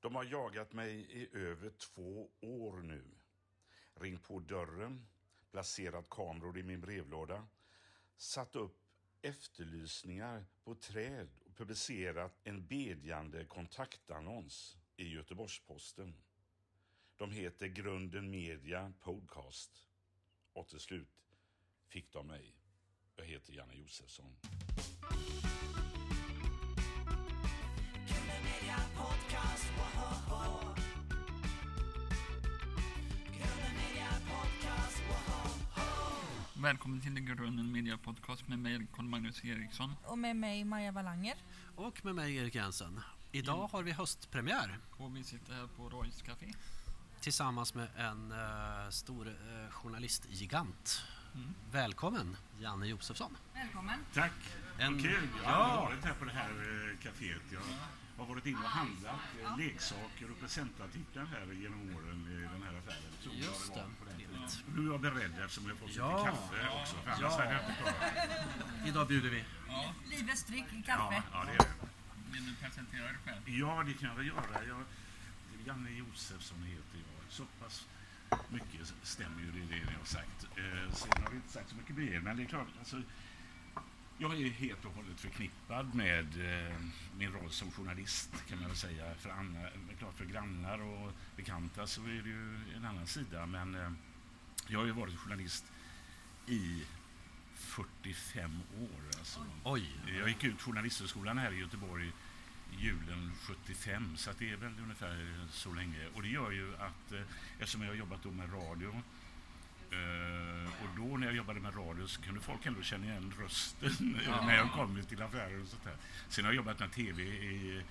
De har jagat mig i över två år nu. Ringt på dörren, placerat kameror i min brevlåda, satt upp efterlysningar på träd och publicerat en bedjande kontaktannons i Göteborgs-Posten. De heter Grunden Media Podcast. Och till slut fick de mig. Jag heter Janne Josefsson. Välkommen till Grunden Media Podcast med mig, Carl Magnus Eriksson. Och med mig Maja Wallanger. Och med mig Erik Jensen. Idag har vi höstpremiär Och vi sitter här på Royce Café. tillsammans med en eh, stor eh, journalistgigant. Mm. Välkommen Janne Josefsson. Välkommen. Tack! En- Vad kul! Jag har Ja. varit här på det här eh, kaféet. Jag har varit inne och handlat eh, leksaker och presentartiklar här genom åren i den här affären. Så Just jag det, var på den tiden. trevligt. Nu är jag beredd eftersom jag får lite Ja. kaffe också. För annars Ja. hade jag inte klarat det. Idag bjuder vi. Livets dryck, Ja, kaffe. ja, det är det. Vill du presentera dig själv? Ja, det kan jag väl göra. Jag, Janne Josefsson heter jag. Så pass mycket stämmer ju det, det ni har sagt. Eh, sen har vi inte sagt så mycket mer, men det är klart. Alltså, jag är helt och hållet förknippad med eh, min roll som journalist kan man väl säga. För, andra, men klart för grannar och bekanta så är det ju en annan sida. Men eh, jag har ju varit journalist i 45 år. Alltså. Oj, Jag gick ut Journalisthögskolan här i Göteborg julen 75, så det är väl ungefär så länge. Och det gör ju att, eh, eftersom jag har jobbat med radio, eh, och då när jag jobbade med radio så kunde folk ändå känna igen rösten när jag kom till affärer och sånt där. Sen har jag jobbat med tv i,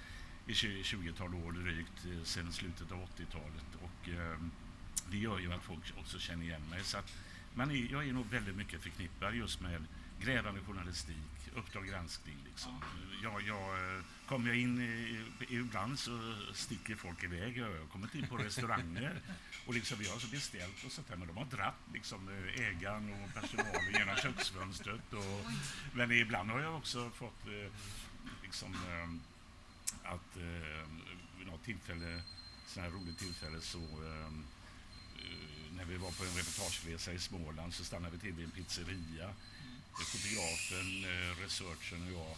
i 20-tal år drygt, eh, sen slutet av 80-talet. Och eh, det gör ju att folk också känner igen mig. Så att man är, jag är nog väldigt mycket förknippad just med grävande journalistik, Uppdrag granskning. Liksom. Jag, jag, eh, kommer jag in, i, ibland så sticker folk iväg. Jag har kommit in på restauranger och liksom, vi har så beställt och sånt där, men de har dratt liksom, eh, ägaren och personalen genom köksfönstret. Och, men ibland har jag också fått eh, liksom, att vid något tillfälle, sån här roligt tillfälle så när vi var på en reportageresa i Småland så stannade vi till vid en pizzeria. Fotografen, eh, researchen och jag.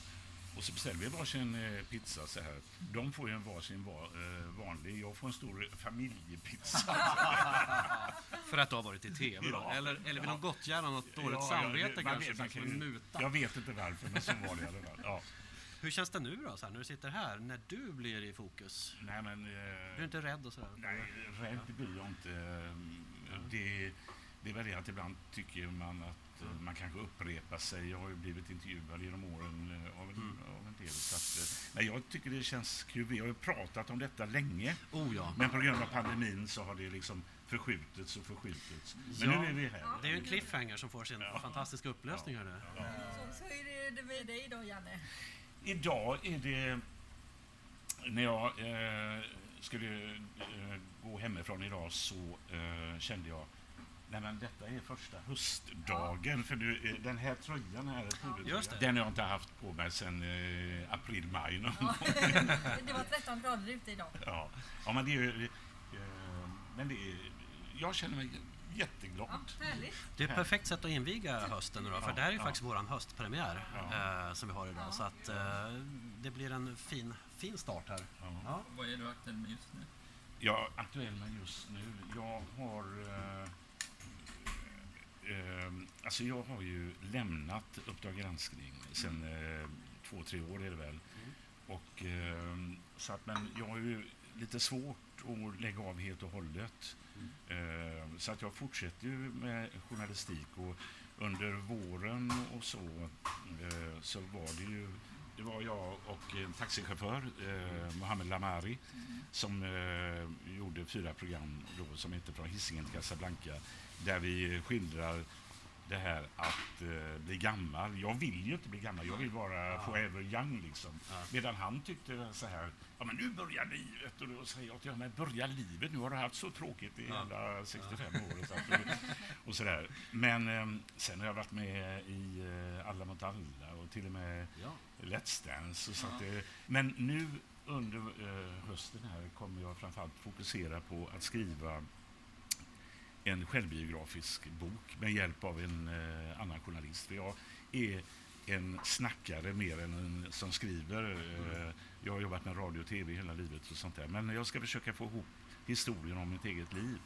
Och så beställde vi varsin eh, pizza så här. De får ju en varsin va, eh, vanlig, jag får en stor familjepizza. för att du har varit i TV då? Ja. Eller, eller vill de gottgöra något dåligt Ja, samvete ja, kanske? vet- man kan muta? Jag vet inte varför, men så var det i alla fall. Ja. Hur känns det nu då, så här, när du sitter här, när du blir i fokus? Nej, men, eh, Är du inte rädd och sådär? Nej, rädd blir jag inte. Det, det är väl det att ibland tycker man att man kanske upprepar sig. Jag har ju blivit intervjuad genom åren eh, av en, av en del. Så att, eh, nej, jag tycker det känns kul. Vi har ju pratat om detta länge. Oh ja. Men på grund av pandemin så har det liksom förskjutits och förskjutits. Men Ja. nu är vi här. Det är ju en cliffhanger som får sin fantastiska upplösning här nu. Så, så är det med dig då, Janne. Idag är det... När jag eh, skulle eh, gå hemifrån idag så eh, kände jag Nej men detta är första höstdagen för nu, eh, den här tröjan här, Just det. den har jag inte haft på mig sedan eh, april, maj någon gång. Det var 13 grader ute idag. Ja. ja men det är ju, eh, men det är, jag känner mig jätteglad. Ja, härligt. Det är ett perfekt sätt att inviga hösten nu då, för Ja, det här är ju ja. faktiskt våran höstpremiär Ja. eh, som vi har idag. Så att eh, det blir en fin, fin start här. Ja. Vad är du aktuell med just nu? Är aktuell med just nu. Jag har... Eh, alltså jag har ju lämnat Uppdrag granskning sen eh, två, tre år är det väl. Och, eh, så att, men jag har ju lite svårt att lägga av helt och hållet. Eh, så att jag fortsätter ju med journalistik och under våren och så eh, så var det ju det var jag och en taxichaufför, eh, Mohammed Lamari, som eh, gjorde fyra program då, som heter Från Hisingen till Casablanca, där vi skildrar det här att eh, bli gammal. Jag vill ju inte bli gammal, jag vill vara forever young liksom. Medan han tyckte så här, ja men nu börjar livet. Och då säger jag till honom, men börja livet? Nu har du haft så tråkigt i hela 65 år. Och, så, och sådär. Men eh, sen har jag varit med i eh, Alla mot alla och till och med Ja. Let's Dance. Och så eh, men nu under eh, hösten här kommer jag framförallt fokusera på att skriva en självbiografisk bok med hjälp av en eh, annan journalist. För jag är en snackare mer än en som skriver. Eh, jag har jobbat med radio och tv hela livet och sånt där. Men jag ska försöka få ihop historien om mitt eget liv.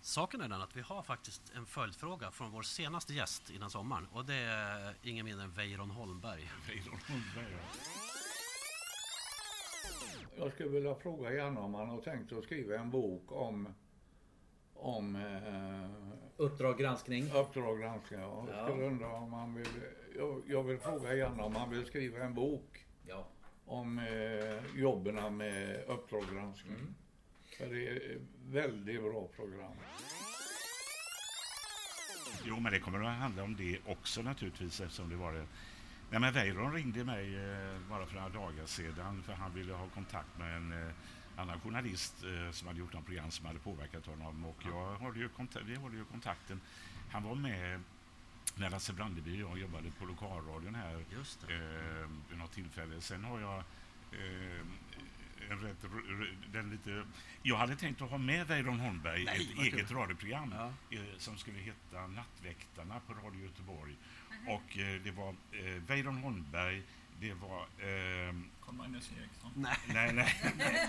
Saken är den att vi har faktiskt en följdfråga från vår senaste gäst innan sommaren och det är ingen mindre än Weiron Holmberg. Weiron Holmberg, ja. Jag skulle vilja fråga Janne om han har tänkt att skriva en bok om, om eh, Uppdrag granskning. Uppdrag granskning. Jag Ja. skulle undra om han vill... Jag, jag vill fråga Janne om han vill skriva en bok Ja. om eh, jobben med Uppdrag granskning. Mm. För det är ett väldigt bra program. Jo, men det kommer att handla om det också naturligtvis eftersom det var det. Nej, men Weiron ringde mig eh, bara för några dagar sedan för han ville ha kontakt med en eh, annan journalist eh, som hade gjort något program som hade påverkat honom och jag håller ju vi håller ju kontakten. Han var med när Lasse Brandeby och jag jobbade på lokalradion här Just det. eh, vid något tillfälle. Sen har jag eh, en rätt, den lite, jag hade tänkt att ha med Weiron Holmberg i Nej, ett vad kul. eget radioprogram Ja. eh, som skulle heta Nattväktarna på Radio Göteborg. Och eh, det var eh, Weiron Holmberg, det var... Eh, Carl Magnus Eriksson. Nej. nej, nej, nej,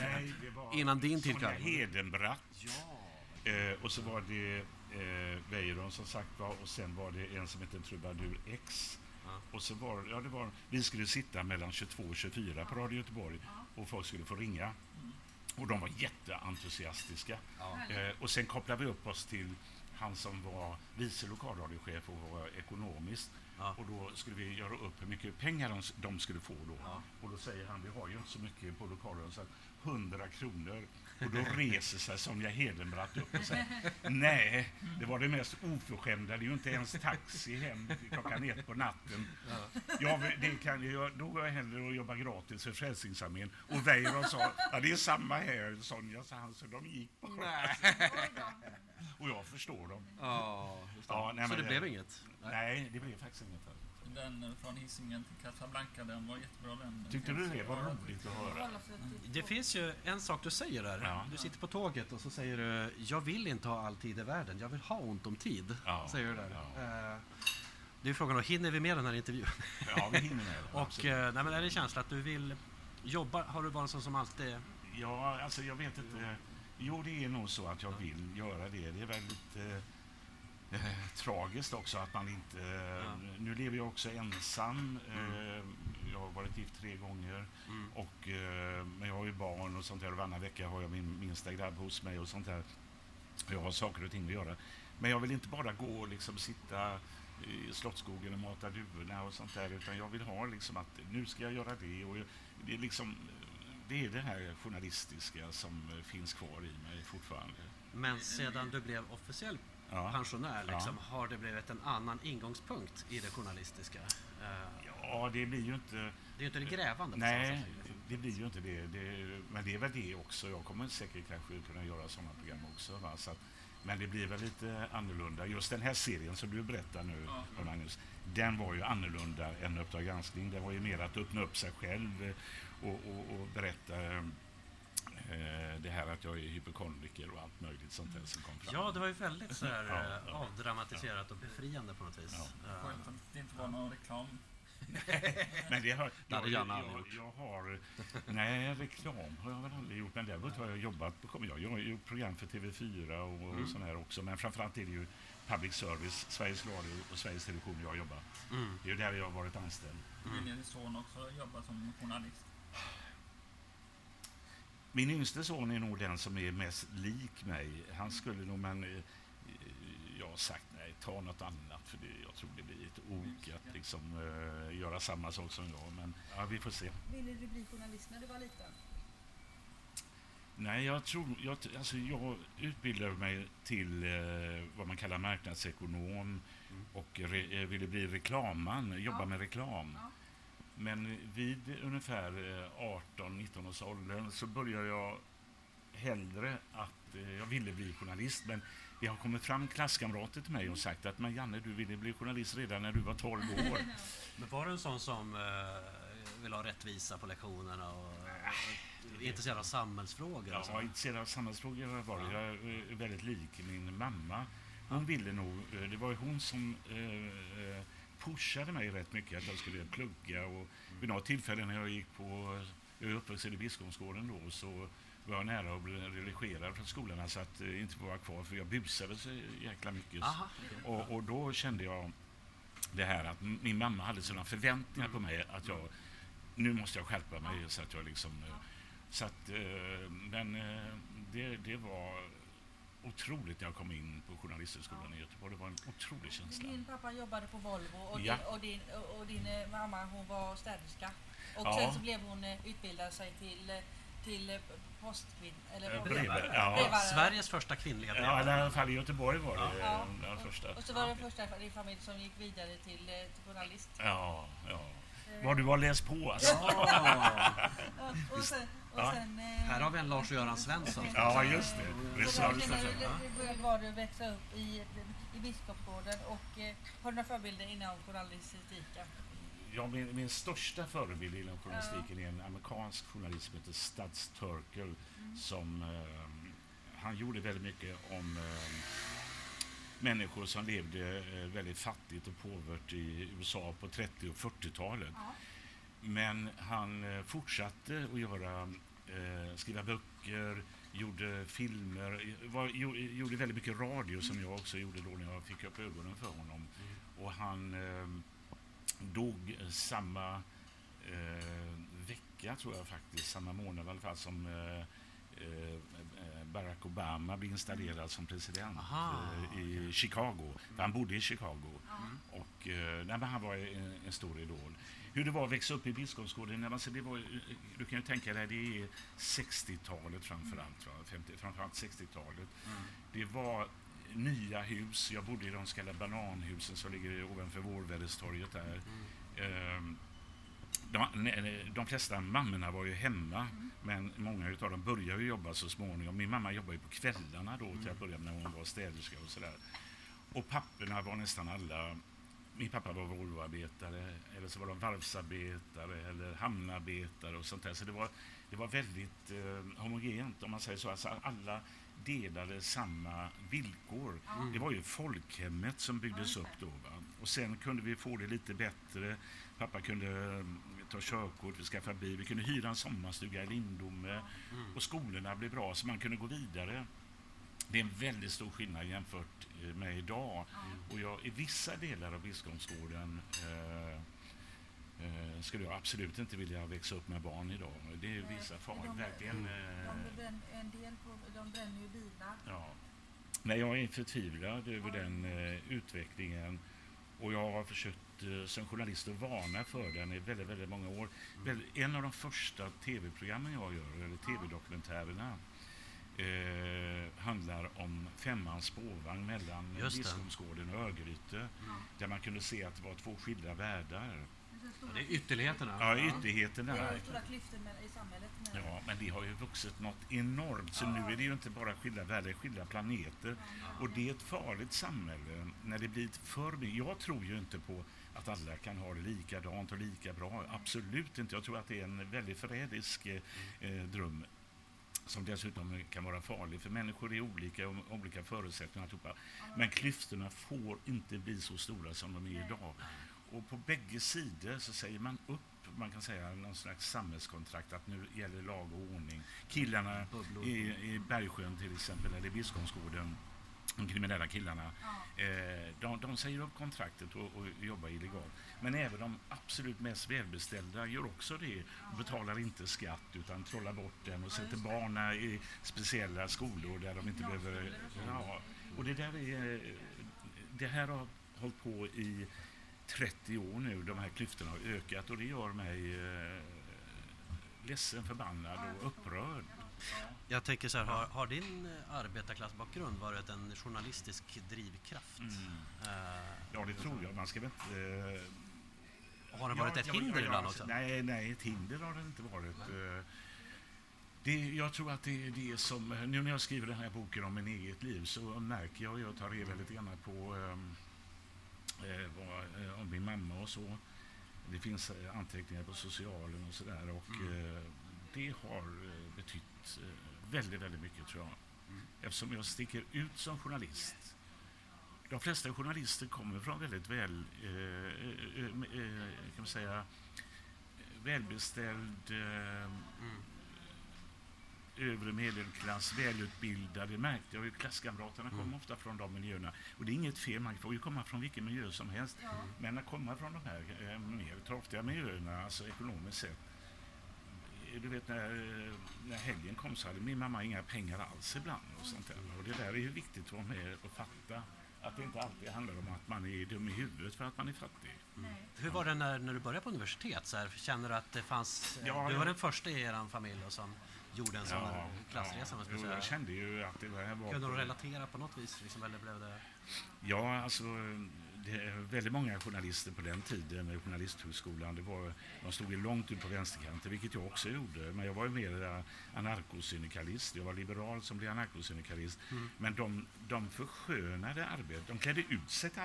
nej, det var Innan din Sonja tillträde. Hedenbratt. Ja. Eh, och så var det eh, Weiron som sagt var och sen var det en som hette Trubadur X. Ja. Och så var, ja, det var, vi skulle sitta mellan 22 och 24 på Radio Göteborg och folk skulle få ringa. Och de var jätteentusiastiska. Ja. Eh, och sen kopplade vi upp oss till han som var vice lokalradiochef och var ekonomiskt. Ja. Och då skulle vi göra upp hur mycket pengar de, de skulle få då. Ja. Och då säger han, vi har ju inte så mycket på lokalradion, så att 100 kronor. Och då reser sig Sonja Hedenbratt upp och säger, nej, det var det mest oförskämda, det är ju inte ens taxi hem klockan ett på natten. Ja, det kan jag, då går jag hellre och jobbar gratis för Frälsningsarmén. Och Weiron sa, ja det är samma här Sonja, sa han, så de gick bara. Och jag förstår dem. Ja, just det. Ja, nej, Så men det det- blev inget? Nej, det blev faktiskt inget. här. Den eh, från Hisingen till Casablanca, den var jättebra den. Tyckte du det var roligt att höra? Det finns ju en sak du säger där. Ja. Du sitter på tåget och så säger du Jag vill inte ha all tid i världen, jag vill ha ont om tid. Ja, Säger du där. ja. Eh, Det är frågan då, hinner vi med den här intervjun? Ja, vi hinner med det. Och eh, nej, men är det känsla att du vill jobba? Har du varit en sån som alltid... Ja, alltså jag vet inte. Jo, det är nog så att jag vill göra det. Det är väldigt eh, eh, tragiskt också att man inte... Ja. Nu lever jag också ensam. Mm. Eh, jag har varit gift tre gånger. Mm. Och, eh, men jag har ju barn och sånt där. Och varannan vecka har jag min minsta grabb hos mig och sånt där. Jag har saker och ting att göra. Men jag vill inte bara gå och liksom sitta i Slottsskogen och mata duvorna och sånt där. Utan jag vill ha liksom att nu ska jag göra det. Och det är liksom... Det är det här journalistiska som eh, finns kvar i mig fortfarande. Men sedan du blev officiell Ja. pensionär, Ja. liksom, har det blivit en annan ingångspunkt i det journalistiska? Eh, Ja, det blir ju inte... Det är ju inte det grävande. Nej, sätt. det blir ju inte det. det. Men det är väl det också. Jag kommer säkert kanske kunna göra sådana program också. Va? Så att, men det blir väl lite annorlunda. Just den här serien som du berättar nu, Ja. Magnus, den var ju annorlunda än Uppdrag granskning. Den var ju mer att öppna upp sig själv eh, och, och, och berätta eh, det här att jag är hypokondriker och allt möjligt sånt där som kom fram. Ja, det var ju väldigt så här, Ja, eh, ja. avdramatiserat och befriande på något vis. Ja. Eh, Skönt att det inte var någon reklam. Men det har, Det jag, jag, gjort. jag har... Nej, reklam har jag väl aldrig gjort. Men däremot har jag jobbat på... Jag har gjort program för TV4 och, och Mm. sån här också. Men framförallt är det ju public service, Sveriges Radio och Sveriges Television jag har jobbat. Mm. Det är ju där jag har varit anställd. Vill din son också jobba som journalist? Min yngste son är nog den som är mest lik mig. Han skulle nog, men eh, jag har sagt nej, ta något annat för det, jag tror det blir ett ok att liksom eh, göra samma sak som jag. Men ja, vi får se. Ville du bli journalist när du var liten? Nej, jag tror... Jag, alltså jag utbildade mig till eh, vad man kallar marknadsekonom och re, eh, ville bli reklamman, jobba Ja. med reklam. Ja. Men vid ungefär eh, 18-19 års åldern så började jag hellre att eh, jag ville bli journalist. Men det har kommit fram klasskamrater till mig och sagt att men Janne, du ville bli journalist redan när du var 12 år. Men var du en sån som eh, vill ha rättvisa på lektionerna? Och, och intresserad av samhällsfrågor? Ja, intresserad av samhällsfrågor har jag. Jag är väldigt lik min mamma. Hon ville nog, eh, det var ju hon som eh, eh, pushade mig rätt mycket att jag skulle plugga och vid några tillfällen när jag gick på, jag är uppvuxen i Biskopsgården då, så var jag nära att bli relegerad från skolan, alltså att eh, inte vara kvar för jag busade så jäkla mycket. Aha. Och, och då kände jag det här att min mamma hade sådana förväntningar på mig att jag, nu måste jag skärpa mig så att jag liksom, eh, så att, eh, men eh, det, det var otroligt när jag kom in på Journalisthögskolan i Göteborg. Det var en otrolig känsla. Din pappa jobbade på Volvo och, Ja. din, och, din, och, din eh, mamma hon var städerska. Och Ja. sen så blev hon eh, utbildad sig till, eh, till postkvinn... Eller Eh, vad- brev- ja. brevbärare. Sveriges första kvinnliga Ja, i brevbärare. alla fall i Göteborg var det Ja. den första. Och så var det den första i din familj som gick vidare till, till journalist. Ja, ja. Vad du har läst på alltså. Ja, Ja, och sen, och Ja. sen, eh, här har vi en Lars-Göran Svensson. Ja, just det. Så det var du att växa upp i, i Biskopsgården och eh, har du några förebilder inom journalistiken? Ja, min, min största förebild inom journalistiken är en amerikansk journalist som heter Studs Terkel. Som, eh, han gjorde väldigt mycket om eh, människor som levde eh, väldigt fattigt och påvert i USA på 30 och 40-talet. Men han eh, fortsatte att göra, eh, skriva böcker, gjorde filmer, var, jo, gjorde väldigt mycket radio som jag också gjorde då när jag fick upp ögonen för honom. Och han eh, dog samma eh, vecka, tror jag faktiskt, samma månad i alla fall, som eh, eh, Barack Obama blev installerad som president Aha, eh, i Chicago. För han bodde i Chicago. Och, eh, nej, han var en, en stor idol. Hur det var att växa upp i Biskopsgården, alltså det var, du kan ju tänka dig, det är 60-talet framförallt, va? 50, framförallt 60-talet. Det var nya hus, jag bodde i de så kallade bananhusen som ligger ovanför Vårväderstorget där. Ehm, de, de flesta mammorna var ju hemma, men många av dem började ju jobba så småningom. Min mamma jobbade ju på kvällarna då till att börja med när hon var städerska och sådär. Och papporna var nästan alla min pappa var Volvoarbetare, eller så var de varvsarbetare eller hamnarbetare och sånt där. Så det var, det var väldigt eh, homogent om man säger så. Alltså alla delade samma villkor. Det var ju folkhemmet som byggdes upp då. Va? Och sen kunde vi få det lite bättre. Pappa kunde eh, ta körkort, vi skaffade bil, vi kunde hyra en sommarstuga i Lindome. Och skolorna blev bra så man kunde gå vidare. Det är en väldigt stor skillnad jämfört eh, med idag. Och jag, i vissa delar av Biskopsgården eh, eh, skulle jag absolut inte vilja växa upp med barn idag. Det är vissa faror, de- verkligen. De, Eh, bränner, en del på, de bränner ju bilar. ja. Nej, jag är förtvivlad över den eh, utvecklingen. Och jag har försökt eh, som journalist att varna för den i väldigt, väldigt många år. Väl, en av de första tv-programmen jag gör, eller tv-dokumentärerna, eh, handlar om femmans spårvagn mellan. Biskopsgården och Örgryte. Där man kunde se att det var två skilda världar. Det är ytterligheterna. Ja, ytterligheten Det är stora klyftor i samhället. Med, Ja, men det har ju vuxit något enormt. Så nu är det ju inte bara skilda världar, skilda planeter. Och det är ett farligt samhälle när det blir för mycket. Jag tror ju inte på att alla kan ha det likadant och lika bra. Absolut inte. Jag tror att det är en väldigt förrädisk eh, dröm som dessutom kan vara farlig, för människor är olika och olika förutsättningar. alltihopa. Men klyftorna får inte bli så stora som de är idag. Och på bägge sidor så säger man upp, man kan säga någon slags samhällskontrakt att nu gäller lag och ordning. Killarna i, i Bergsjön till exempel, eller i Biskopsgården, de kriminella killarna, eh, de, de säger upp kontraktet och, och jobbar illegalt. Men även de absolut mest välbeställda gör också det. Och betalar inte skatt utan trollar bort den och sätter barnen i speciella skolor där de inte behöver... Ja, och det där är... Det här har hållit på i 30 år nu, de här klyftorna har ökat och det gör mig eh, ledsen, förbannad och upprörd. Jag tänker så här, har, har din eh, arbetarklassbakgrund varit en journalistisk drivkraft? Mm. Eh, Ja, det tror jag. Man ska väl inte... eh, har det varit Ja, ett ja, hinder ja, ibland också? Nej, nej, ett hinder har det inte varit. Det, jag tror att det är det som... Nu när jag skriver den här boken om min eget liv så märker jag, jag tar reda lite grann på eh, vad, om min mamma och så. Det finns anteckningar på socialen och sådär. Och Mm. det har betytt väldigt, väldigt mycket tror jag. Eftersom jag sticker ut som journalist. De flesta journalister kommer från väldigt väl, eh, eh, eh, kan man säga, välbeställd, eh, övre medelklass, välutbildade. Det märkte jag ju. Klasskamraterna kom ofta från de miljöerna. Och det är inget fel, man får ju komma från vilken miljö som helst. Men att komma från de här eh, mer torftiga miljöerna, alltså ekonomiskt sett. Du vet när, när helgen kom så hade min mamma inga pengar alls ibland. Och, sånt där. och det där är ju viktigt att vara med och fatta. Att det inte alltid handlar om att man är dum i huvudet för att man är fattig. Hur var det när, när du började på universitet? Så här, känner du att det fanns... Ja, du ja. var den första i er familj som gjorde en sån här klassresa. ska jo, jag kände ju att det här var... Kunde du relatera på något vis? Liksom, eller blev det... Ja, alltså det väldigt många journalister på den tiden med Journalisthögskolan. Det var, de stod ju långt ut på vänsterkanten, vilket jag också gjorde. Men jag var ju mer anarkosyndikalist. Jag var liberal som blev anarkosyndikalist. Men de, de förskönade arbetet. De klädde ut sig till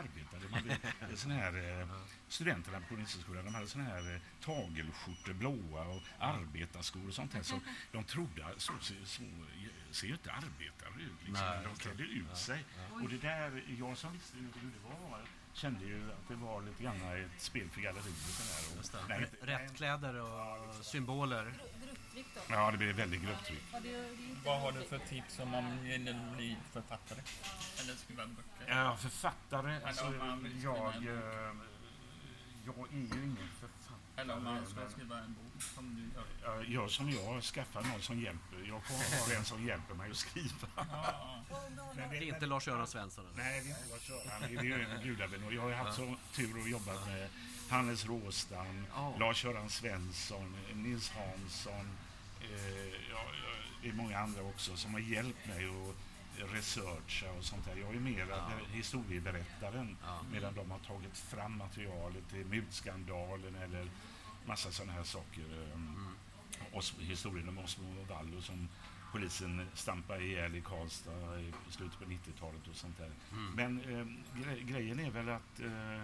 hade såna här, eh, studenterna på Journalisthögskolan de hade såna här eh, tagelskjortor, blåa och arbetarskor och sånt här. Så de trodde, så, så, så ser ju inte arbetare ut. Liksom. Nej, de klädde ut sig. Och det där, jag som visste hur det var, kände ju att det var lite grann ett spel för galleriet. det. Och- Rätt kläder och symboler. Grupptryck då? Ja, det blev väldigt grupptryck. Vad har du för tips om man vill bli författare? Eller skriva böcker? Ja, författare, alltså jag, jag är ju ingen författare. Eller om man ska skriva en bok som du gör? Ja, Jag som jag skaffar någon som hjälper. Jag har en som hjälper mig att skriva. Ja, Men Det är inte Lars-Göran Svensson. eller? Nej, det är inte Lars-Göran. Det är. Och jag har haft så tur att jobba med Hannes Råstam, Ja. Lars-Göran Svensson, Nils Hansson. Eh, ja, ja, det är många andra också som har hjälpt mig att researcha och sånt där. Jag är mer historieberättaren Ja. medan de har tagit fram materialet till mutskandalen eller massa sådana här saker. Mm. Os- historien om Osmo Vallo som polisen stampade ihjäl i Karlstad i slutet på 90-talet och sånt där. Men eh, gre- grejen är väl att eh,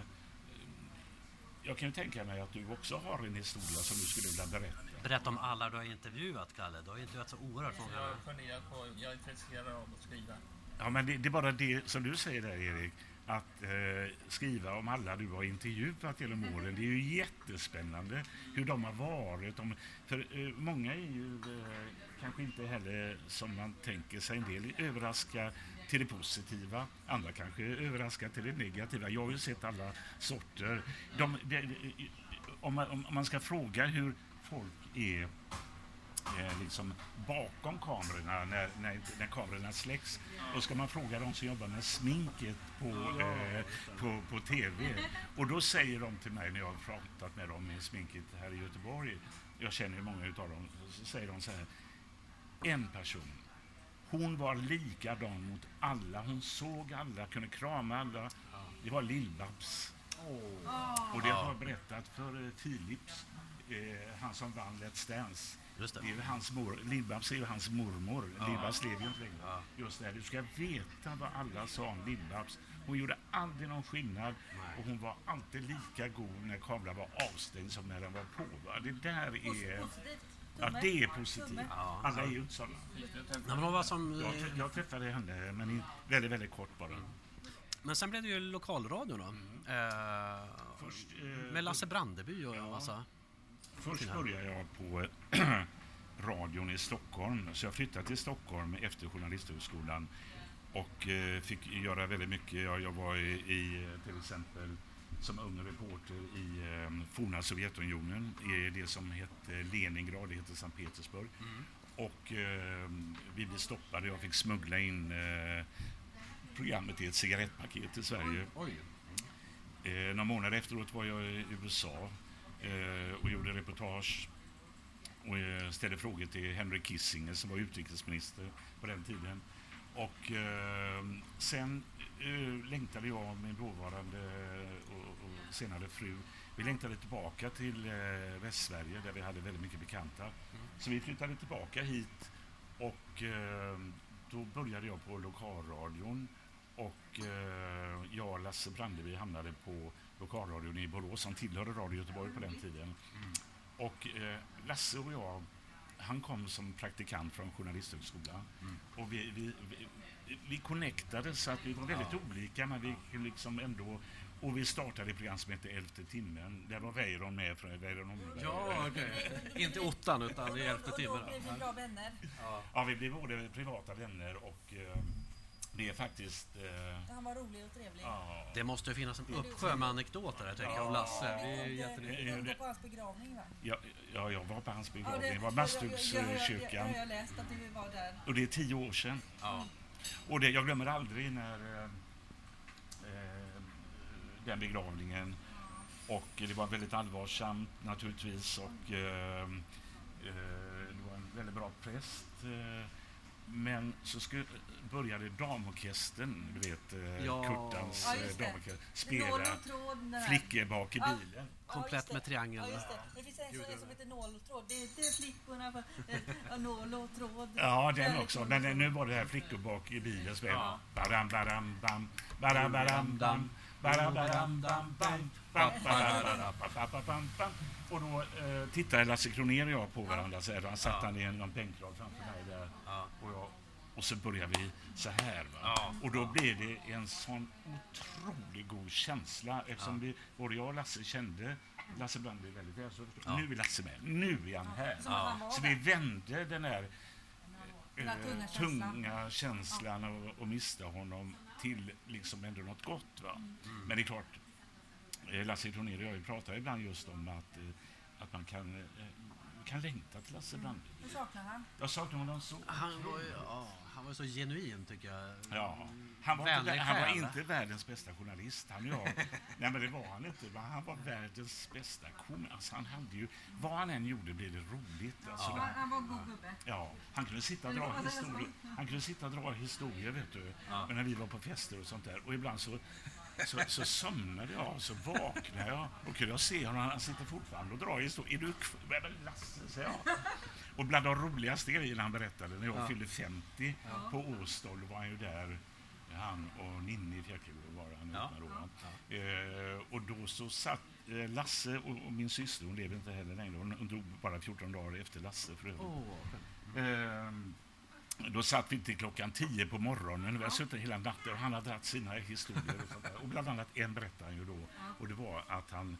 jag kan ju tänka mig att du också har en historia som du skulle vilja berätta. Berätta om alla du har intervjuat, Kalle. Du har intervjuat så oerhört jag många. har funderat på, jag är intresserad av att skriva. Ja, men det, det är bara det som du säger där, Erik. Att eh, skriva om alla du har intervjuat genom åren. Det är ju jättespännande hur de har varit. De, för eh, många är ju eh, kanske inte heller som man tänker sig. En del överraskar till det positiva, andra kanske överraskar till det negativa. Jag har ju sett alla sorter. De, de, de, om, man, om man ska fråga hur folk är eh, liksom bakom kamerorna när, när, när kamerorna släcks. Då ska man fråga de som jobbar med sminket på, eh, på, på TV. Och då säger de till mig när jag har pratat med dem med sminket här i Göteborg, jag känner ju många utav dem, så säger de så här. En person, hon var likadan mot alla, hon såg alla, kunde krama alla. Det var Lill-Babs. Och det har jag berättat för eh, Philips, eh, han som vann Let's Dance. Just det. Det är ju hans mor, Lill-Babs är ju hans mormor. Lill-Babs lever ju inte längre. Just det, du ska veta vad alla sa om Lill-Babs. Hon gjorde aldrig någon skillnad och hon var alltid lika god när kameran var avstängd som när den var på. Va? Det där är... Positivt. Ja, det är positivt. Ja. Alla är ju inte sådana. Nej, var som, Jag, jag träffade henne, men väldigt, väldigt kort bara. men sen blev det ju lokalradio då. Eh, Först, eh, med Lasse Brandeby och en Ja. massa... Först började jag på radion i Stockholm, så jag flyttade till Stockholm efter Journalisthögskolan och eh, fick göra väldigt mycket. Jag, jag var i, i eh, till exempel som ung reporter i eh, forna Sovjetunionen, i det som hette Leningrad, det heter Sankt Petersburg. Och eh, vi blev stoppade, jag fick smuggla in eh, programmet i ett cigarettpaket till Sverige. Eh, några månader efteråt var jag i USA Eh, och gjorde reportage och eh, ställde frågor till Henry Kissinger som var utrikesminister på den tiden. Och eh, sen eh, längtade jag och min dåvarande eh, och, och senare fru, vi längtade tillbaka till eh, Västsverige där vi hade väldigt mycket bekanta. Så vi flyttade tillbaka hit och eh, då började jag på lokalradion och eh, jag och Lasse Brandeby hamnade på lokalradion i Borås som tillhörde Radio Göteborg på den tiden. Och eh, Lasse och jag han kom som praktikant från Journalisthögskolan. Och vi, vi, vi, vi connectade så att vi var väldigt olika men vi liksom ändå och vi startade ett program som hette Elfte timmen. Där var Weiron med från Weiron Holmberg. Ja, okej. Inte ottan, utan i elfte Och timmen. då blev vi bra vänner. Ja, vi blev både privata vänner och eh, det är faktiskt... Eh, Han var rolig och trevlig. ja, Det måste finnas en uppsjö med anekdoter här, tänker jag, om Lasse. Det är jättenyttigt. eh, Du var på hans begravning va? ja, ja, jag var på hans Ja, begravning. Det var jag- jag- jag- jag- Bastugskyrkan. Jag har läst att du var där. Och det är tio år sedan. Ja. Och det, jag glömmer aldrig när eh, eh, den begravningen. Och det var väldigt allvarsamt naturligtvis. Och eh, eh, det var en väldigt bra präst. Men så skulle, började damorkestern, du vet eh, Ja. Kurtans Ja, eh, damorkester, spela och tråd. den här. Flickor bak i Ja. bilen. Komplett just det. med triangel. Ja, det. Det finns en, som- en som heter nål och tråd. Det är, det är flickorna på eh, ja, nål och tråd. Ja, den också. roligt. Men nu var det här flickor bak i bilen Ja. Baram, baram, bam, baram, baram, bam, baram, baram, bam, bam, bam, baram, baram, bam, bam, bam. Och då eh, tittade Lasse Kronér och jag på varandra så här. Han satt han i någon bänkrad framför. Ja. Och, jag, och så började vi så här. Va? Ja. Och då blev det en sån otroligt god känsla eftersom vi, både jag och Lasse kände Lasse Brandby väldigt väl. Så Ja. Nu är Lasse med. Nu är han här. Så där. vi vände den här Den här eh, tunga känslan. tunga känslan och, och mista honom till liksom ändå något gott. Va? Men det är klart, eh, Lasse Kronér och jag pratar ibland just om att, eh, att man kan, eh, kan längta till Lasse saknar han? Jag saknar honom så Han var ju ja, han var så genuin, tycker jag. Ja, han var, inte, han var inte världens bästa journalist. Han jag. Nej, men det var han inte. Men han var världens bästa. Alltså, han hade ju, vad han än gjorde blev det roligt. Alltså, Han, han var en god gubbe. Ja, han kunde sitta och dra historier. Han kunde sitta och dra historier, vet du. Ja. Men när vi var på fester och sånt där. Och ibland så, så, så somnade jag, så vaknade jag. Och kunde jag se honom, han sitter fortfarande och drar historier. Är du kvar? Men Lasse, säger jag. Och bland de roligaste grejerna han berättade, när jag Ja. fyllde 50 på Åstol var han ju där. Han och Ninni Fjällkuro var han Ja. ja. då. Eh, och då så satt eh, Lasse och, och min syster, hon lever inte heller längre, hon, dog bara 14 dagar efter Lasse för övrigt. Åh, Ehm, då satt vi till klockan 10 på morgonen. Vi har suttit hela natten och han har dragit sina historier. Och, sånt och bland annat en berättade han ju då. Och det var att han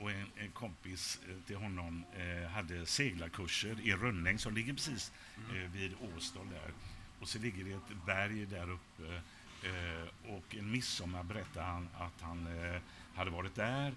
och en, en kompis eh, till honom eh, hade seglarkurser i Rönning som ligger precis eh, vid Åstol där. Och så ligger det ett berg där uppe. Eh, och en midsommar berättade han att han eh, hade varit där.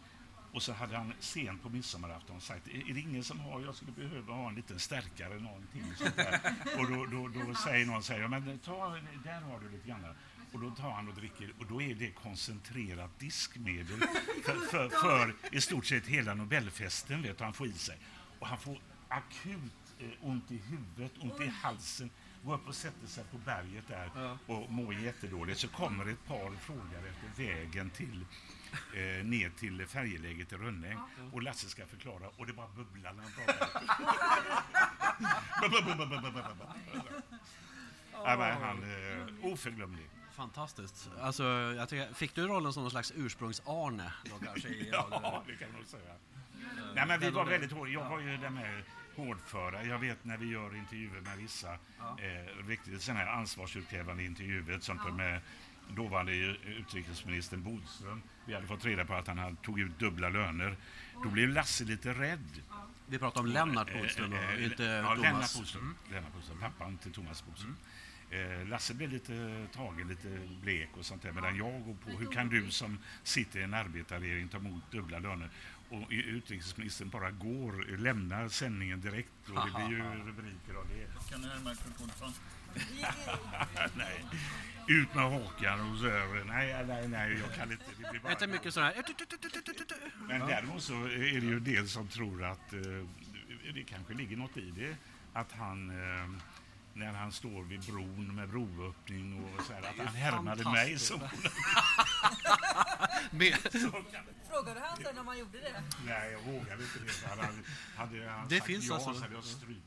Och så hade han sent på midsommarafton sagt, är det ingen som har, jag skulle behöva ha en liten stärkare, någonting. Sånt där. Och då, då, då säger någon, säger, men ta, där har du lite grann. Och då tar han och dricker och då är det koncentrerat diskmedel för, för, för i stort sett hela Nobelfesten, vet du, han får i sig. Och han får akut ont i huvudet, ont i halsen, går upp och sätter sig på berget där Ja. och mår jättedåligt. Så kommer ett par frågar efter vägen till eh, ner till färjeläget i Rönning och Lasse ska förklara och det bara bubblar när han pratar. Ja, men han är oförglömlig. Fantastiskt. Alltså, jag tycker, fick du rollen som någon slags ursprungs-Arne Ja, det kan man nog säga. Nej, men vi var väldigt hårda. Jag var ju den här hårdföra. Jag vet när vi gör intervjuer med vissa eh, riktigt sådana här ansvarsutkrävande intervjuer, som ja. med dåvarande utrikesministern Bodström. Vi hade fått reda på att han hade tog ut dubbla löner. Då blev Lasse lite rädd. Vi pratar om Lennart Bodström Eh, och eh, inte ja, Thomas. Lennart Bodström. Lennart Bodström, pappan till Thomas Bodström. Eh, Lasse blev lite tagen, lite blek och sånt där. Medan jag går på, hur kan du som sitter i en arbetarregering ta emot dubbla löner? Och utrikesministern bara går, lämnar sändningen direkt och det blir ju rubriker av det. Kan du närma mikrofonen? nej. Ut med hakan och så här. Nej, nej, nej, jag kan inte. Det blir bara... Inte mycket sådär... Men däremot så är det ju en del som tror att eh, det kanske ligger något i det. Att han, eh, när han står vid bron med broöppning och så här, att han härmade mig som... Med, Frågade han sen om han gjorde det? Nej, jag vågade inte det. Han hade, hade han Det sagt finns ja alltså- så hade jag strypt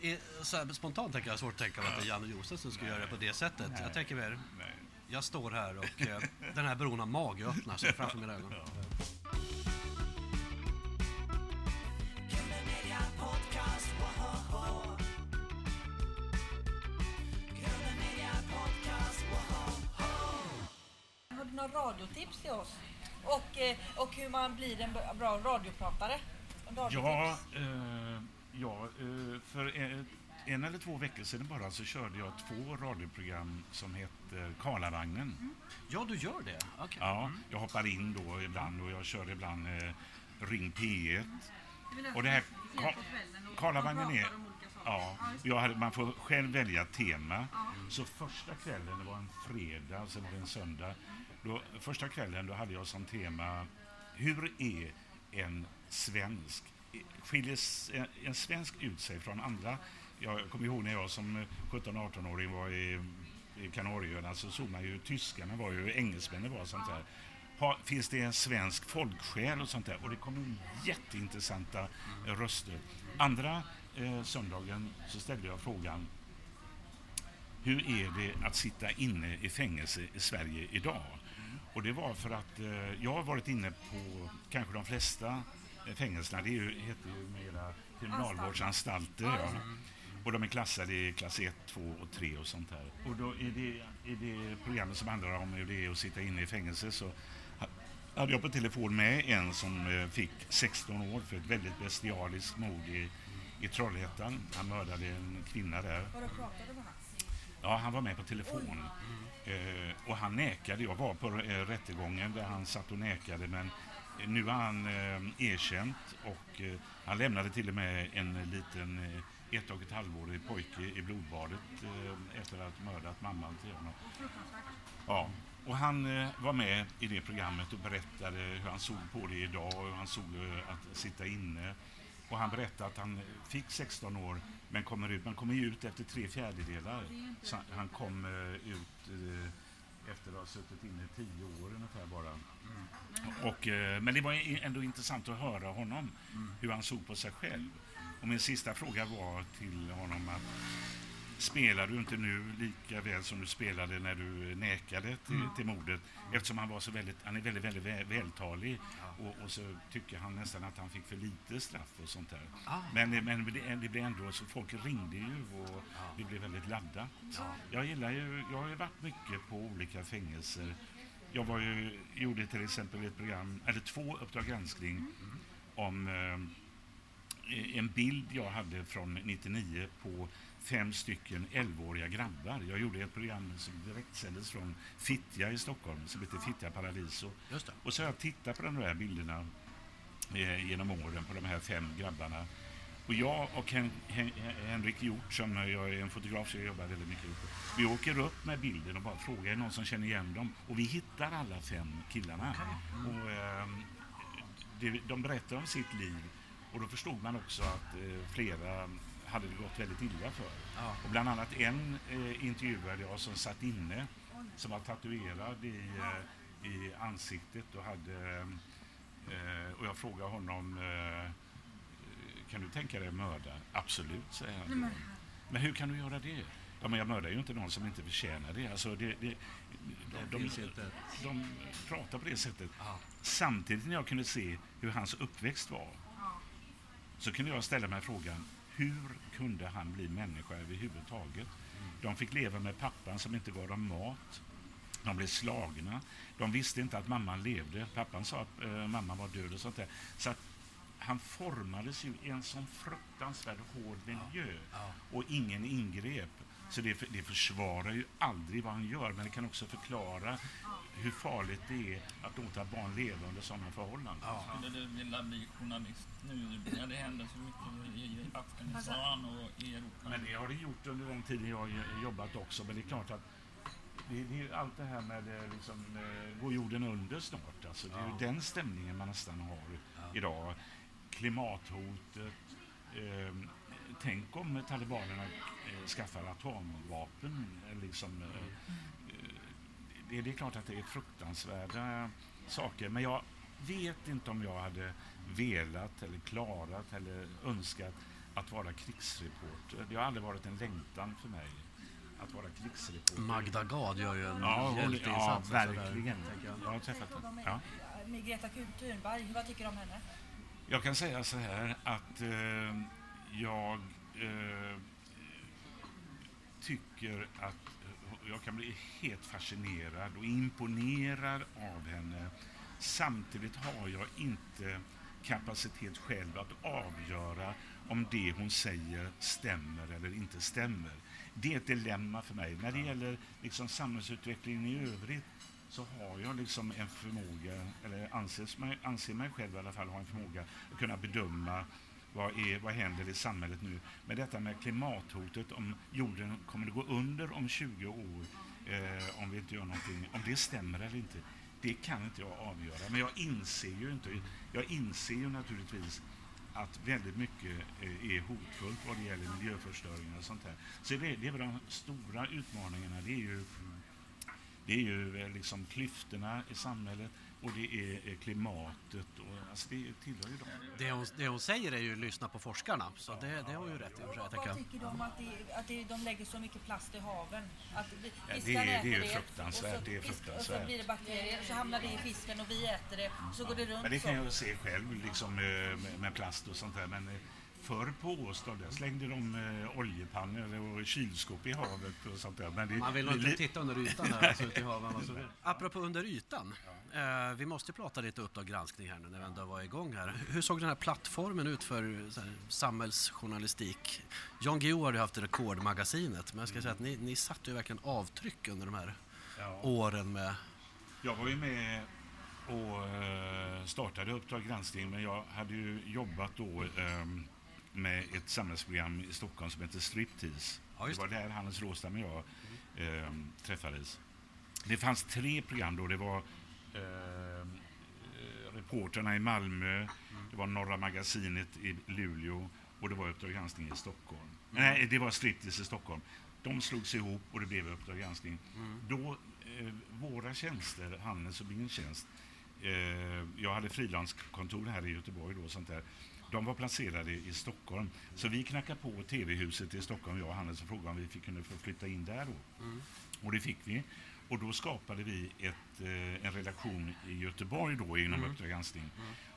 i- så här, spontant tänker jag svårt att tänka mig att det är Janne Josef som ska göra det på det sättet. Nej. Jag tänker mer, Nej. jag står här och eh, den här bron har mage öppnar sig framför mina ögon. Radiotips till oss. Och, eh, och hur man blir en bra radiopratare. Radiotips. Ja, eh, ja eh, för en, en eller två veckor sedan bara så körde jag två radioprogram som heter Karlavagnen. Ja, du gör det? Okej. Ja, jag hoppar in då ibland och jag kör ibland eh, Ring P1. Och det här Ka- Karlavagnen är... Ja, jag hade, man får själv välja tema. Så första kvällen, det var en fredag, sen var det en söndag. Då, första kvällen då hade jag som tema Hur är en svensk? Skiljer en, eh, en svensk ut sig från andra? Jag kommer ihåg när jag som 17-18-åring var i, i Kanarieöarna så såg man ju tyskarna var ju, engelsmännen var och sånt där. Ha, finns det en svensk folksjäl och sånt där? Och det kom in jätteintressanta röster. Andra eh, söndagen så ställde jag frågan hur är det att sitta inne i fängelse i Sverige idag? Och det var för att eh, jag har varit inne på kanske de flesta eh, fängelserna, det är ju, heter ju mera kriminalvårdsanstalter. Ja. Och de är klassade i klass 1, 2 och 3 och sånt här. Och då är det, i det programmet som handlar om hur det är att sitta inne i fängelse så ha- hade jag på telefon med en som eh, fick 16 år för ett väldigt bestialiskt mord i, i Trollhättan. Han mördade en kvinna där. Var du pratade med han? Ja, han var med på telefon. Eh, och han nekade. Jag var på eh, rättegången där han satt och nekade men nu har han eh, erkänt och eh, han lämnade till och med en liten eh, ett och ett halvårig pojke i blodbadet eh, efter att ha mördat mamman till honom. Ja, och han eh, var med i det programmet och berättade hur han såg på det idag och hur han såg eh, att sitta inne. Och han berättade att han fick 16 år men kommer ut, man kommer ju ut efter tre fjärdedelar. Så han kom ut eh, efter att ha suttit inne i tio år ungefär bara. Och, eh, men det var ändå intressant att höra honom, hur han såg på sig själv. Och min sista fråga var till honom att spelar du inte nu lika väl som du spelade när du nekade till, till mordet? Eftersom han var så väldigt, han är väldigt, väldigt väl, vältalig och, och så tycker han nästan att han fick för lite straff och sånt där. Ah. Men, men det, det blev ändå så, folk ringde ju och det blev väldigt laddat. Jag gillar ju, jag har ju varit mycket på olika fängelser. Jag var ju, gjorde till exempel ett program, eller två Uppdrag granskning om eh, en bild jag hade från 99 på fem stycken 11-åriga grabbar. Jag gjorde ett program som direktsändes från Fittja i Stockholm som heter Fittja Paradiso. Och så har jag tittat på de här bilderna eh, genom åren på de här fem grabbarna. Och jag och Hen, Hen, Henrik Hjort, som jag är en fotograf så jag jobbar väldigt mycket ihop. Vi åker upp med bilden och bara frågar, är någon som känner igen dem? Och vi hittar alla fem killarna. Och, ehm, det, de berättar om sitt liv och då förstod man också att eh, flera hade det gått väldigt illa för. Ja. Och bland annat en eh, intervjuade jag som satt inne som var tatuerad i, eh, i ansiktet och hade eh, och jag frågade honom eh, kan du tänka dig att mörda? Absolut, säger han. Men hur kan du göra det? Ja, men jag mördar ju inte någon som inte förtjänar det. Alltså det, det de, de, inte. de pratar på det sättet. Ja. Samtidigt när jag kunde se hur hans uppväxt var så kunde jag ställa mig frågan hur kunde han bli människa överhuvudtaget? De fick leva med pappan som inte gav dem mat. De blev slagna. De visste inte att mamman levde. Pappan sa att eh, mamman var död och sånt där. Så att han formades ju i en sån fruktansvärt hård miljö Ja. och ingen ingrep. Så det, det försvarar ju aldrig vad han gör, men det kan också förklara hur farligt det är att låta barn leva under sådana förhållanden. Ja. Skulle du vilja bli journalist nu när det händer så mycket i Afghanistan och i Europa? Men det har det gjort under den tiden jag har jobbat också. Men det är klart att det, det är ju allt det här med eh, liksom, eh, går jorden under snart. Alltså, det är Ja. ju den stämningen man nästan har idag. Klimathotet. Eh, tänk om talibanerna eh, skaffar atomvapen. eh, Liksom, eh, eh, det, det är klart att det är fruktansvärda saker. Men jag vet inte om jag hade velat eller klarat eller önskat att vara krigsreporter. Det har aldrig varit en längtan för mig att vara krigsreporter. Magda Gad gör ju en Ja, hjälteinsats. ja, sådär, verkligen. tänker jag. Jag har träffat henne. Ja. Greta Thunberg, vad tycker du om henne? Jag kan säga så här att eh, jag eh, tycker att och jag kan bli helt fascinerad och imponerad av henne. Samtidigt har jag inte kapacitet själv att avgöra om det hon säger stämmer eller inte stämmer. Det är ett dilemma för mig. När det gäller liksom samhällsutvecklingen i övrigt så har jag liksom en förmåga, eller anses mig, anser mig själv i alla fall ha en förmåga att kunna bedöma vad, är, vad händer i samhället nu. Men detta med klimathotet, om jorden kommer att gå under om 20 år eh, om vi inte gör någonting, om det stämmer eller inte, det kan inte jag avgöra. Men jag inser ju inte, jag inser ju naturligtvis att väldigt mycket eh, är hotfullt vad det gäller miljöförstöring och sånt här. Så det, det är väl de stora utmaningarna, det är ju det är ju eh, liksom klyftorna i samhället och det är eh, klimatet. Och, alltså det tillhör ju dem. Det hon, det hon säger är ju lyssna på forskarna, så det, det har hon ju rätt i och för sig, Vad jag. tycker du om att, det, att det, de lägger så mycket plast i haven? Att vi- Ja, det är- det är ju fruktansvärt, och så det är fisk- Och fruktansvärt. så blir det bakterier och så hamnar det i fisken och vi äter det och så går det runt Men det kan så. jag se själv liksom, eh, med, med plast och sånt där. Men eh, förr på Åstad där slängde de eh, oljepannor och kylskåp i havet och sånt där. Men det, Man vill nog inte titta under ytan där, alltså ute i haven. Helst. Apropå under ytan. Eh, vi måste prata lite Uppdrag granskning här nu när vi ändå var igång här. Hur såg den här plattformen ut för här, samhällsjournalistik? Jan Guillou har ju haft Rekordmagasinet, men jag ska säga att ni, ni satte ju verkligen avtryck under de här ja. åren med... Jag var ju med och eh, startade Uppdrag granskning men jag hade ju jobbat då ehm, med ett samhällsprogram i Stockholm som heter Striptease. Ja, just det var där Hannes Råstam och jag ehm, träffades. Det fanns tre program då. Det var eh, Reporterna i Malmö, det var Norra Magasinet i Luleå och det var Uppdrag granskning i Stockholm. Nej, det var Striptease i Stockholm. De slogs ihop och det blev Uppdrag granskning. Då, eh, våra tjänster, Hannes och min tjänst, eh, jag hade frilanskontor här i Göteborg då och sånt där. De var placerade i Stockholm. Så vi knackade på TV-huset i Stockholm, jag och Hannes, och frågade om vi fick kunde få flytta in där då. Och det fick vi. Och då skapade vi ett, eh, en redaktion i Göteborg då inom Mm. Uppdrag granskning.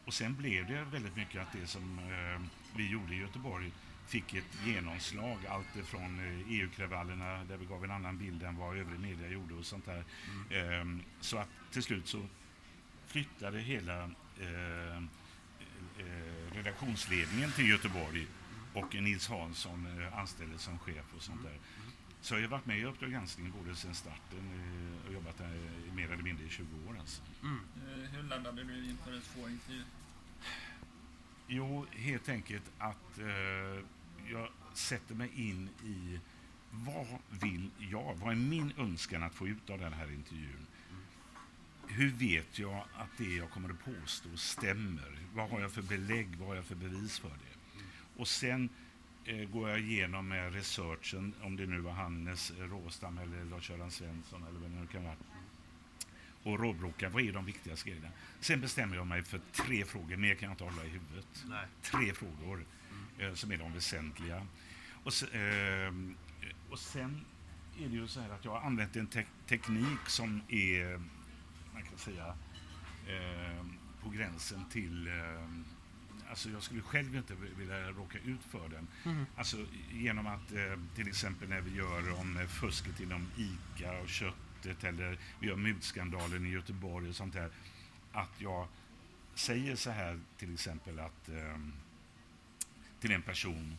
Och sen blev det väldigt mycket att det som eh, vi gjorde i Göteborg fick ett genomslag. Allt från eh, EU-kravallerna där vi gav en annan bild än vad övrig media gjorde och sånt där. Mm. Eh, så att till slut så flyttade hela eh, eh, redaktionsledningen till Göteborg och Nils Hansson eh, anställdes som chef och sånt där. Så jag har varit med i Uppdrag granskning både sedan starten eh, och jobbat där i mer eller mindre i 20 år. Alltså. Eh, Hur laddade du inför ett svårintervju? Jo, helt enkelt att eh, jag sätter mig in i vad vill jag? Vad är min önskan att få ut av den här intervjun? Hur vet jag att det jag kommer att påstå stämmer? Vad har jag för belägg? Vad har jag för bevis för det? Och sen eh, går jag igenom med researchen, om det nu var Hannes Råstam eller Lars-Göran Svensson eller vad det nu kan vara. Och råbråkar, vad är de viktigaste grejerna? Sen bestämmer jag mig för tre frågor, mer kan jag inte hålla i huvudet Nej. tre frågor eh, som är de väsentliga. Och, se, eh, och sen är det ju så här att jag har använt en te- teknik som är, man kan säga, eh, på gränsen till eh, Alltså jag skulle själv inte vilja råka ut för den. Alltså genom att eh, till exempel när vi gör om eh, fusket inom ICA och köttet eller vi gör mutskandalen i Göteborg och sånt där. Att jag säger så här till exempel att ehm, till en person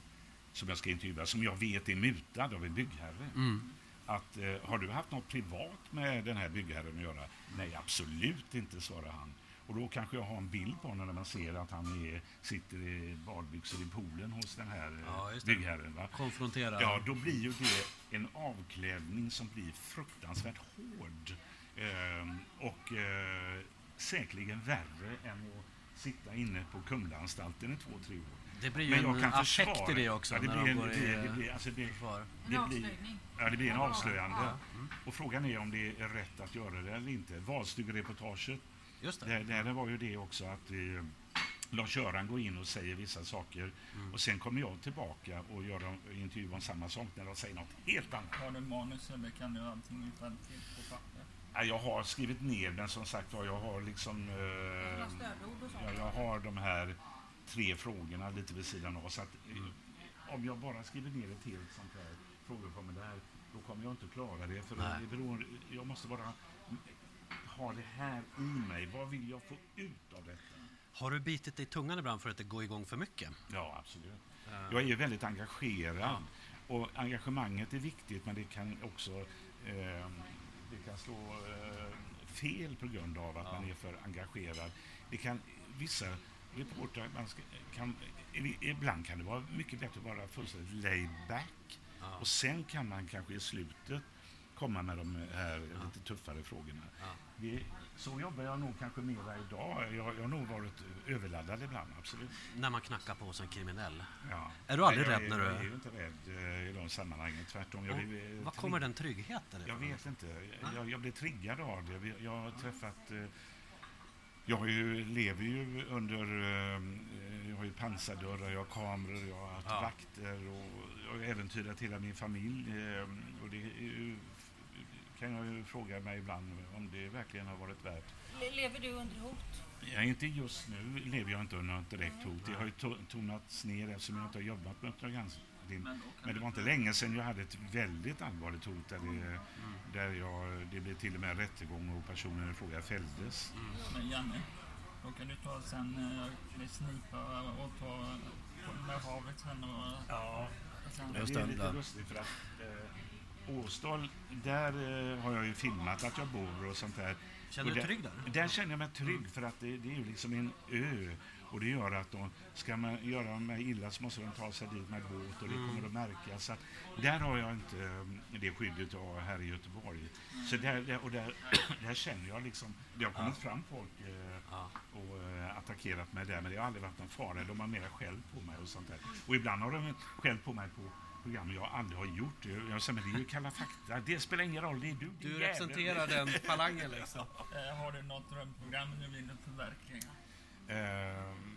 som jag ska intervjua som jag vet är mutad av en byggherre. Mm. Att, eh, har du haft något privat med den här byggherren att göra? Nej, absolut inte, svarar han. Och då kanske jag har en bild på honom när man ser att han är, sitter i badbyxor i poolen hos den här eh, Ja, det. byggherren. Va? Konfrontera. Ja, då blir ju det en avklädning som blir fruktansvärt hård. Ehm, och eh, säkerligen värre än att sitta inne på Kumlaanstalten i två, tre år. Det blir ju Men jag en kan affekt försvara i det också. Ja, det, blir en, det, det, blir, alltså det, försvar. En det blir, avslöjning. ja, det blir en avslöjande. Ja. Och frågan är om det är rätt att göra det eller inte. Valstugereportaget, Just det. där, där var ju det också att eh, Lars-Göran går in och säger vissa saker Mm. och sen kommer jag tillbaka och gör en intervju om samma sak när de säger något helt annat. Har du manus eller kan du allting till på papper? Ja, Jag har skrivit ner den som sagt var. Jag har liksom... Eh, ja, jag har de här tre frågorna lite vid sidan av. Så att, eh, om jag bara skriver ner ett helt sånt här frågeformulär, då kommer jag inte klara det. För Nej. det beror, jag måste bara ha det här i mig. Vad vill jag få ut av detta? Har du bitit dig i tungan ibland för att det går igång för mycket? Ja, absolut. Jag är väldigt engagerad. Och engagemanget är viktigt, men det kan också eh, det kan slå eh, fel på grund av att Ja. man är för engagerad. Det kan, vissa reportrar, man ska, kan, ibland kan det vara mycket bättre att vara fullständigt laid back. Ja. Och sen kan man kanske i slutet komma med de här lite tuffare frågorna. Ja. Det, så jobbar jag nog kanske mera idag. Jag, jag har nog varit överladdad ibland, absolut. När man knackar på en kriminell. Ja. Är du aldrig Nej, jag rädd är, när du- Jag är ju inte rädd eh, i de sammanhangen, tvärtom. Jag blir, eh, Var kommer den tryggheten Jag ifrån? vet inte. Jag, jag blir triggad av det. Jag har träffat... eh, Jag ju, lever ju under... Jag har ju pansardörrar, jag har kameror, jag har haft Ja. vakter och jag har äventyrat hela min familj. Och det är ju, kan jag ju fråga mig ibland om det verkligen har varit värt Le- Lever du under hot? Ja, inte just nu lever jag inte under något direkt hot. Det har ju to- tonats ner eftersom jag inte har jobbat med Uppdrag. Men, Men det var inte länge sedan jag hade ett väldigt allvarligt hot där, det, där jag, det blev till och med rättegång och personen i fråga fälldes. Men Janne, då kan du ta sen eh, med snipa och ta med havet sen och... Ja. sen, det är det, lite lustigt för att eh, Åstad, där eh, har jag ju filmat att jag bor och sånt där. Känner du dig trygg där? Där känner jag mig trygg för att det, det är ju liksom en ö. Och det gör att då, ska man göra mig illa så måste de ta sig dit med båt och det kommer att märkas. Så att där har jag inte eh, det skyddet jag har här i Göteborg. Så där, där, och där, där känner jag liksom, det har kommit fram folk eh, och eh, attackerat mig där men det har aldrig varit någon fara. De har mera skäll på mig och sånt där. Och ibland har de skäll på mig på program jag aldrig har gjort. Jag säger, men det är ju Kalla fakta. Det spelar ingen roll, det är du. Du jävel." representerar den falangen liksom. eh, har du något drömprogram du vill förverkliga? Ehm,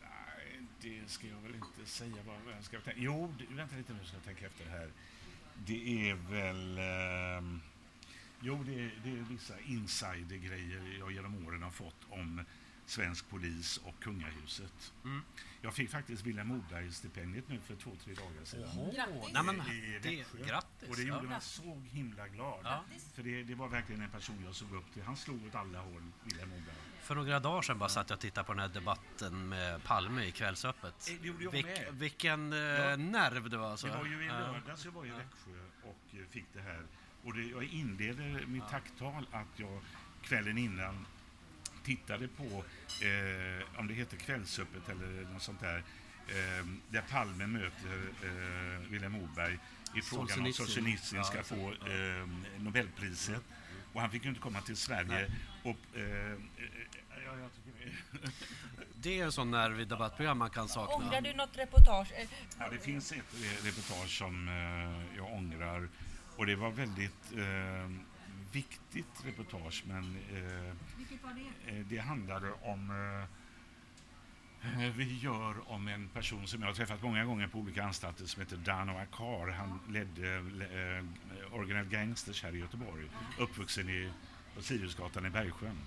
nej, det ska jag väl inte säga. Vad jag ska tänka. Jo, det, vänta lite nu ska jag tänka efter här. Det är väl... ehm, jo, det, är- det är vissa insidergrejer jag genom åren har fått om svensk polis och kungahuset. Mm. Jag fick faktiskt Vilhelm Moberg-stipendiet nu för två, tre dagar sedan. Grattis. Nej, men, I det, Växjö. grattis! Och det gjorde ja. mig så himla glad. Ja. För det, det var verkligen en person jag såg upp till. Han slog åt alla håll, Vilhelm Moberg. För några dagar sedan bara satt jag och tittade på den här debatten med Palme i Kvällsöppet. Eh, det gjorde jag Vilk, med. vilken eh, Ja. nerv det var alltså. Det var ju i Ja. lördags jag var i Växjö och eh, fick det här. Och det, jag inleder mitt tacktal att jag kvällen innan tittade på, eh, om det heter Kvällsöppet eller något sånt där, eh, där Palme möter eh, Vilhelm Moberg i frågan om Solzhenitsyn. Solzhenitsyn ska få eh, Nobelpriset. Och han fick ju inte komma till Sverige. Och, eh, eh, ja, jag tycker det. Är en sån nerv i debattprogram man kan sakna. Ångrar du något reportage? Eh, Ja, det finns ett reportage som eh, jag ångrar. Och det var väldigt eh, viktigt reportage, men eh, det? eh, det handlade om eh, vi gör om en person som jag har träffat många gånger på olika anstalter som heter Dano Akar. Han ledde eh, Original Gangsters här i Göteborg, uppvuxen i, på Siriusgatan i Bergsjön.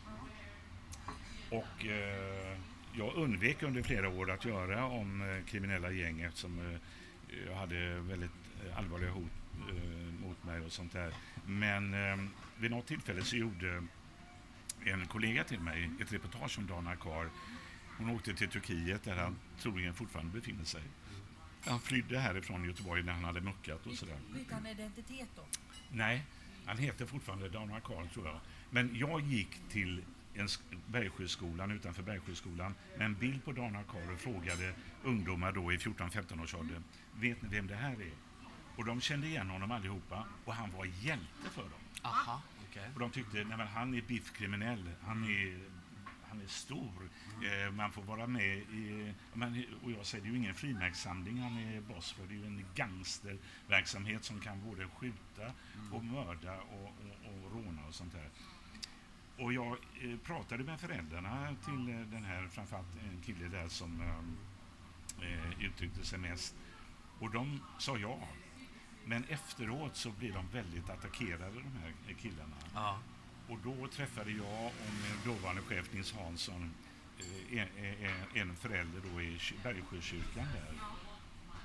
Och eh, jag undvek under flera år att göra om eh, kriminella gäng eftersom jag hade väldigt allvarliga hot mot mig och sånt där. Men vid något tillfälle så gjorde en kollega till mig ett reportage om Dana Akar. Hon åkte till Turkiet där han troligen fortfarande befinner sig. Han flydde härifrån Göteborg när han hade muckat och sådär. Bytte han identitet då? Nej, han heter fortfarande Dana Karl tror jag. Men jag gick till en sk- Bergsjöskolan utanför Bergsjöskolan med en bild på Dana Karl och frågade ungdomar då i 14-15 års ålder, vet ni vem det här är? Och de kände igen honom allihopa och han var hjälte för dem. Aha, okej. Och de tyckte, nej men han är biffkriminell, han är, han är stor, eh, man får vara med i... Men, och jag säger, det är ju ingen frimärkssamling han är boss för, det är ju en gangsterverksamhet som kan både skjuta och mörda och, och, och råna och sånt där. Och jag eh, pratade med föräldrarna till eh, den här, framförallt en kille där som eh, eh, uttryckte sig mest. Och de sa ja. Men efteråt så blir de väldigt attackerade de här killarna. Ja. Och då träffade jag och min dåvarande chef Nils Hansson, eh, en, en, en förälder då i ky- Bergsjökyrkan där.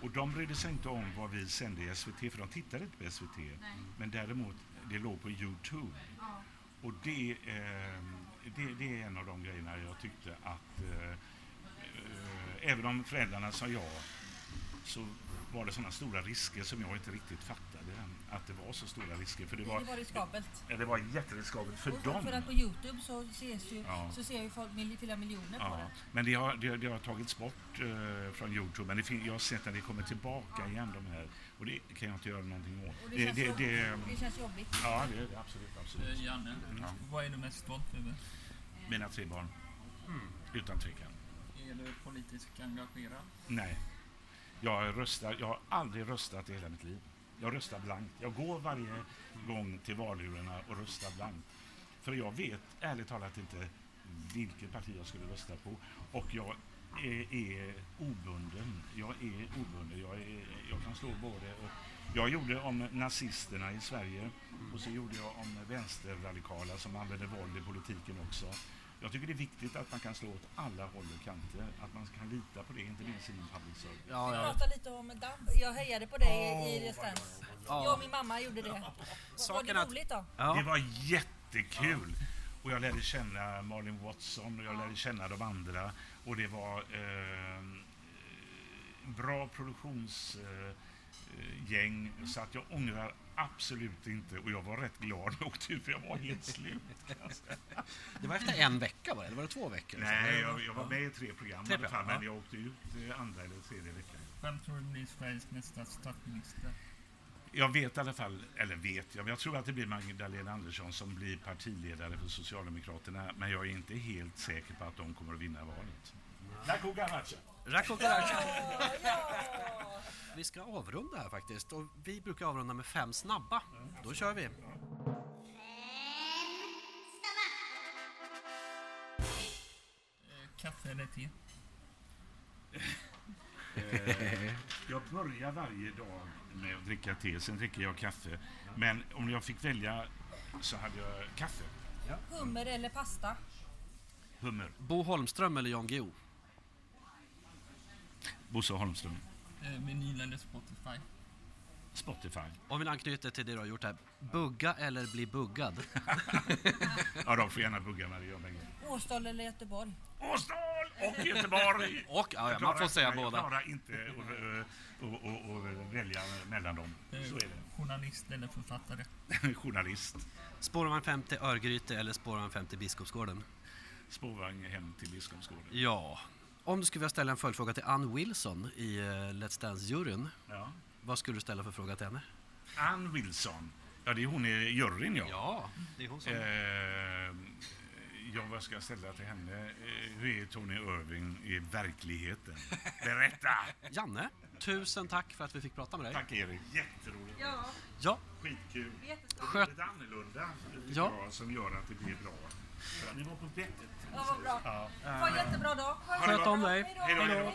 Och de brydde sig inte om vad vi sände i SVT, för de tittade inte på SVT. Men däremot, det låg på Youtube. Ja. Och det, eh, det, det är en av de grejerna jag tyckte att eh, eh, även om föräldrarna sa ja så var det sådana stora risker som jag inte riktigt fattade att det var så stora risker. För det var, Det var riskabelt. ja, det var jätteriskabelt för Och dem. För att på Youtube så ses ju, Ja. så ser ju folk flera miljoner på Ja, det. men det har, det, det har tagits bort eh, från Youtube. Men det fin- jag har sett att det kommer tillbaka igen de här. Och det kan jag inte göra någonting åt. Och det, Det, känns det, jobb- det, det känns jobbigt. ja, det absolut. absolut. Eh, Janne, Ja. vad är du mest stolt över? Mina tre barn. Utan tvekan. Är du politiskt engagerad? Nej. Jag, röstar, jag har aldrig röstat i hela mitt liv. Jag röstar blankt. Jag går varje gång till valurnorna och röstar blankt. För jag vet ärligt talat inte vilket parti jag skulle rösta på. Och jag är, är obunden. Jag är obunden. Jag, är, jag kan slå både... Och jag gjorde om nazisterna i Sverige och så gjorde jag om vänsterradikala som använder våld i politiken också. Jag tycker det är viktigt att man kan slå åt alla håll och kanter. Att man kan lita på det, inte minst i public service. Ja, Vi pratade lite om damp. Jag hejade på dig i Distans. Ja. Jag och min mamma gjorde det. Var det roligt då? Det ja. var jättekul. Och jag lärde känna Marlin Watson och jag lärde känna de andra. Och det var eh, bra produktionsgäng. Eh, så att jag ångrar absolut inte. Och jag var rätt glad när jag åkte ut för jag var helt slut. Det var efter en vecka var det? Eller var det två veckor? Nej, jag, jag var med i tre program Tre alla fall. program, Men ja. jag åkte ut eh, andra eller tredje veckan. Vem tror du blir Sveriges nästa statsminister? Jag vet i alla fall, eller vet jag, men jag tror att det blir Magdalena Andersson som blir partiledare för Socialdemokraterna. Men jag är inte helt säker på att de kommer att vinna valet. Garnacha. Ja. Vi ska avrunda här faktiskt och vi brukar avrunda med fem snabba. Då kör vi. Eh, Kaffe eller te? Eh, jag börjar varje dag med att dricka te, sen dricker jag kaffe. Men om jag fick välja så hade jag kaffe. Hummer eller pasta? Hummer. Bo Holmström eller Jan Guillou? Bosse Holmström. Eh, Vinyl eller Spotify? Spotify. Om vi anknyter till det du har gjort här. Bugga eller bli buggad? Ja, de får gärna bugga mig, det gör mig. Åstad eller Göteborg? Åstad och Göteborg! Och, ja, ja, Jag man får säga inte- båda. Jag klarar inte att och, och välja mellan dem. Eh, Så är Journalist eller författare? det. Journalist. Spårvagn 5 till Örgryte eller spårvagn 5 till Biskopsgården? Spårvagn hem till Biskopsgården. Ja. Om du skulle vilja ställa en följdfråga till Ann Wilson i eh, Let's Dance-juryn, Ja. vad skulle du ställa för fråga till henne? Ann Wilson. Ja, det är hon i juryn, ja. Ja, det är hon som... Eh, ja, vad ska jag ställa till henne? Eh, hur är Tony Irving i verkligheten? Berätta! Janne, tusen tack för att vi fick prata med dig. Tack Erik, jätteroligt. Ja, Ja, Skitkul. Sköt- Lite annorlunda, Ja. jag, som gör att det blir bra. Ni var på bettet. Ja, vad bra. Ja. Det var en jättebra dag. Sköt om dig. Hej då.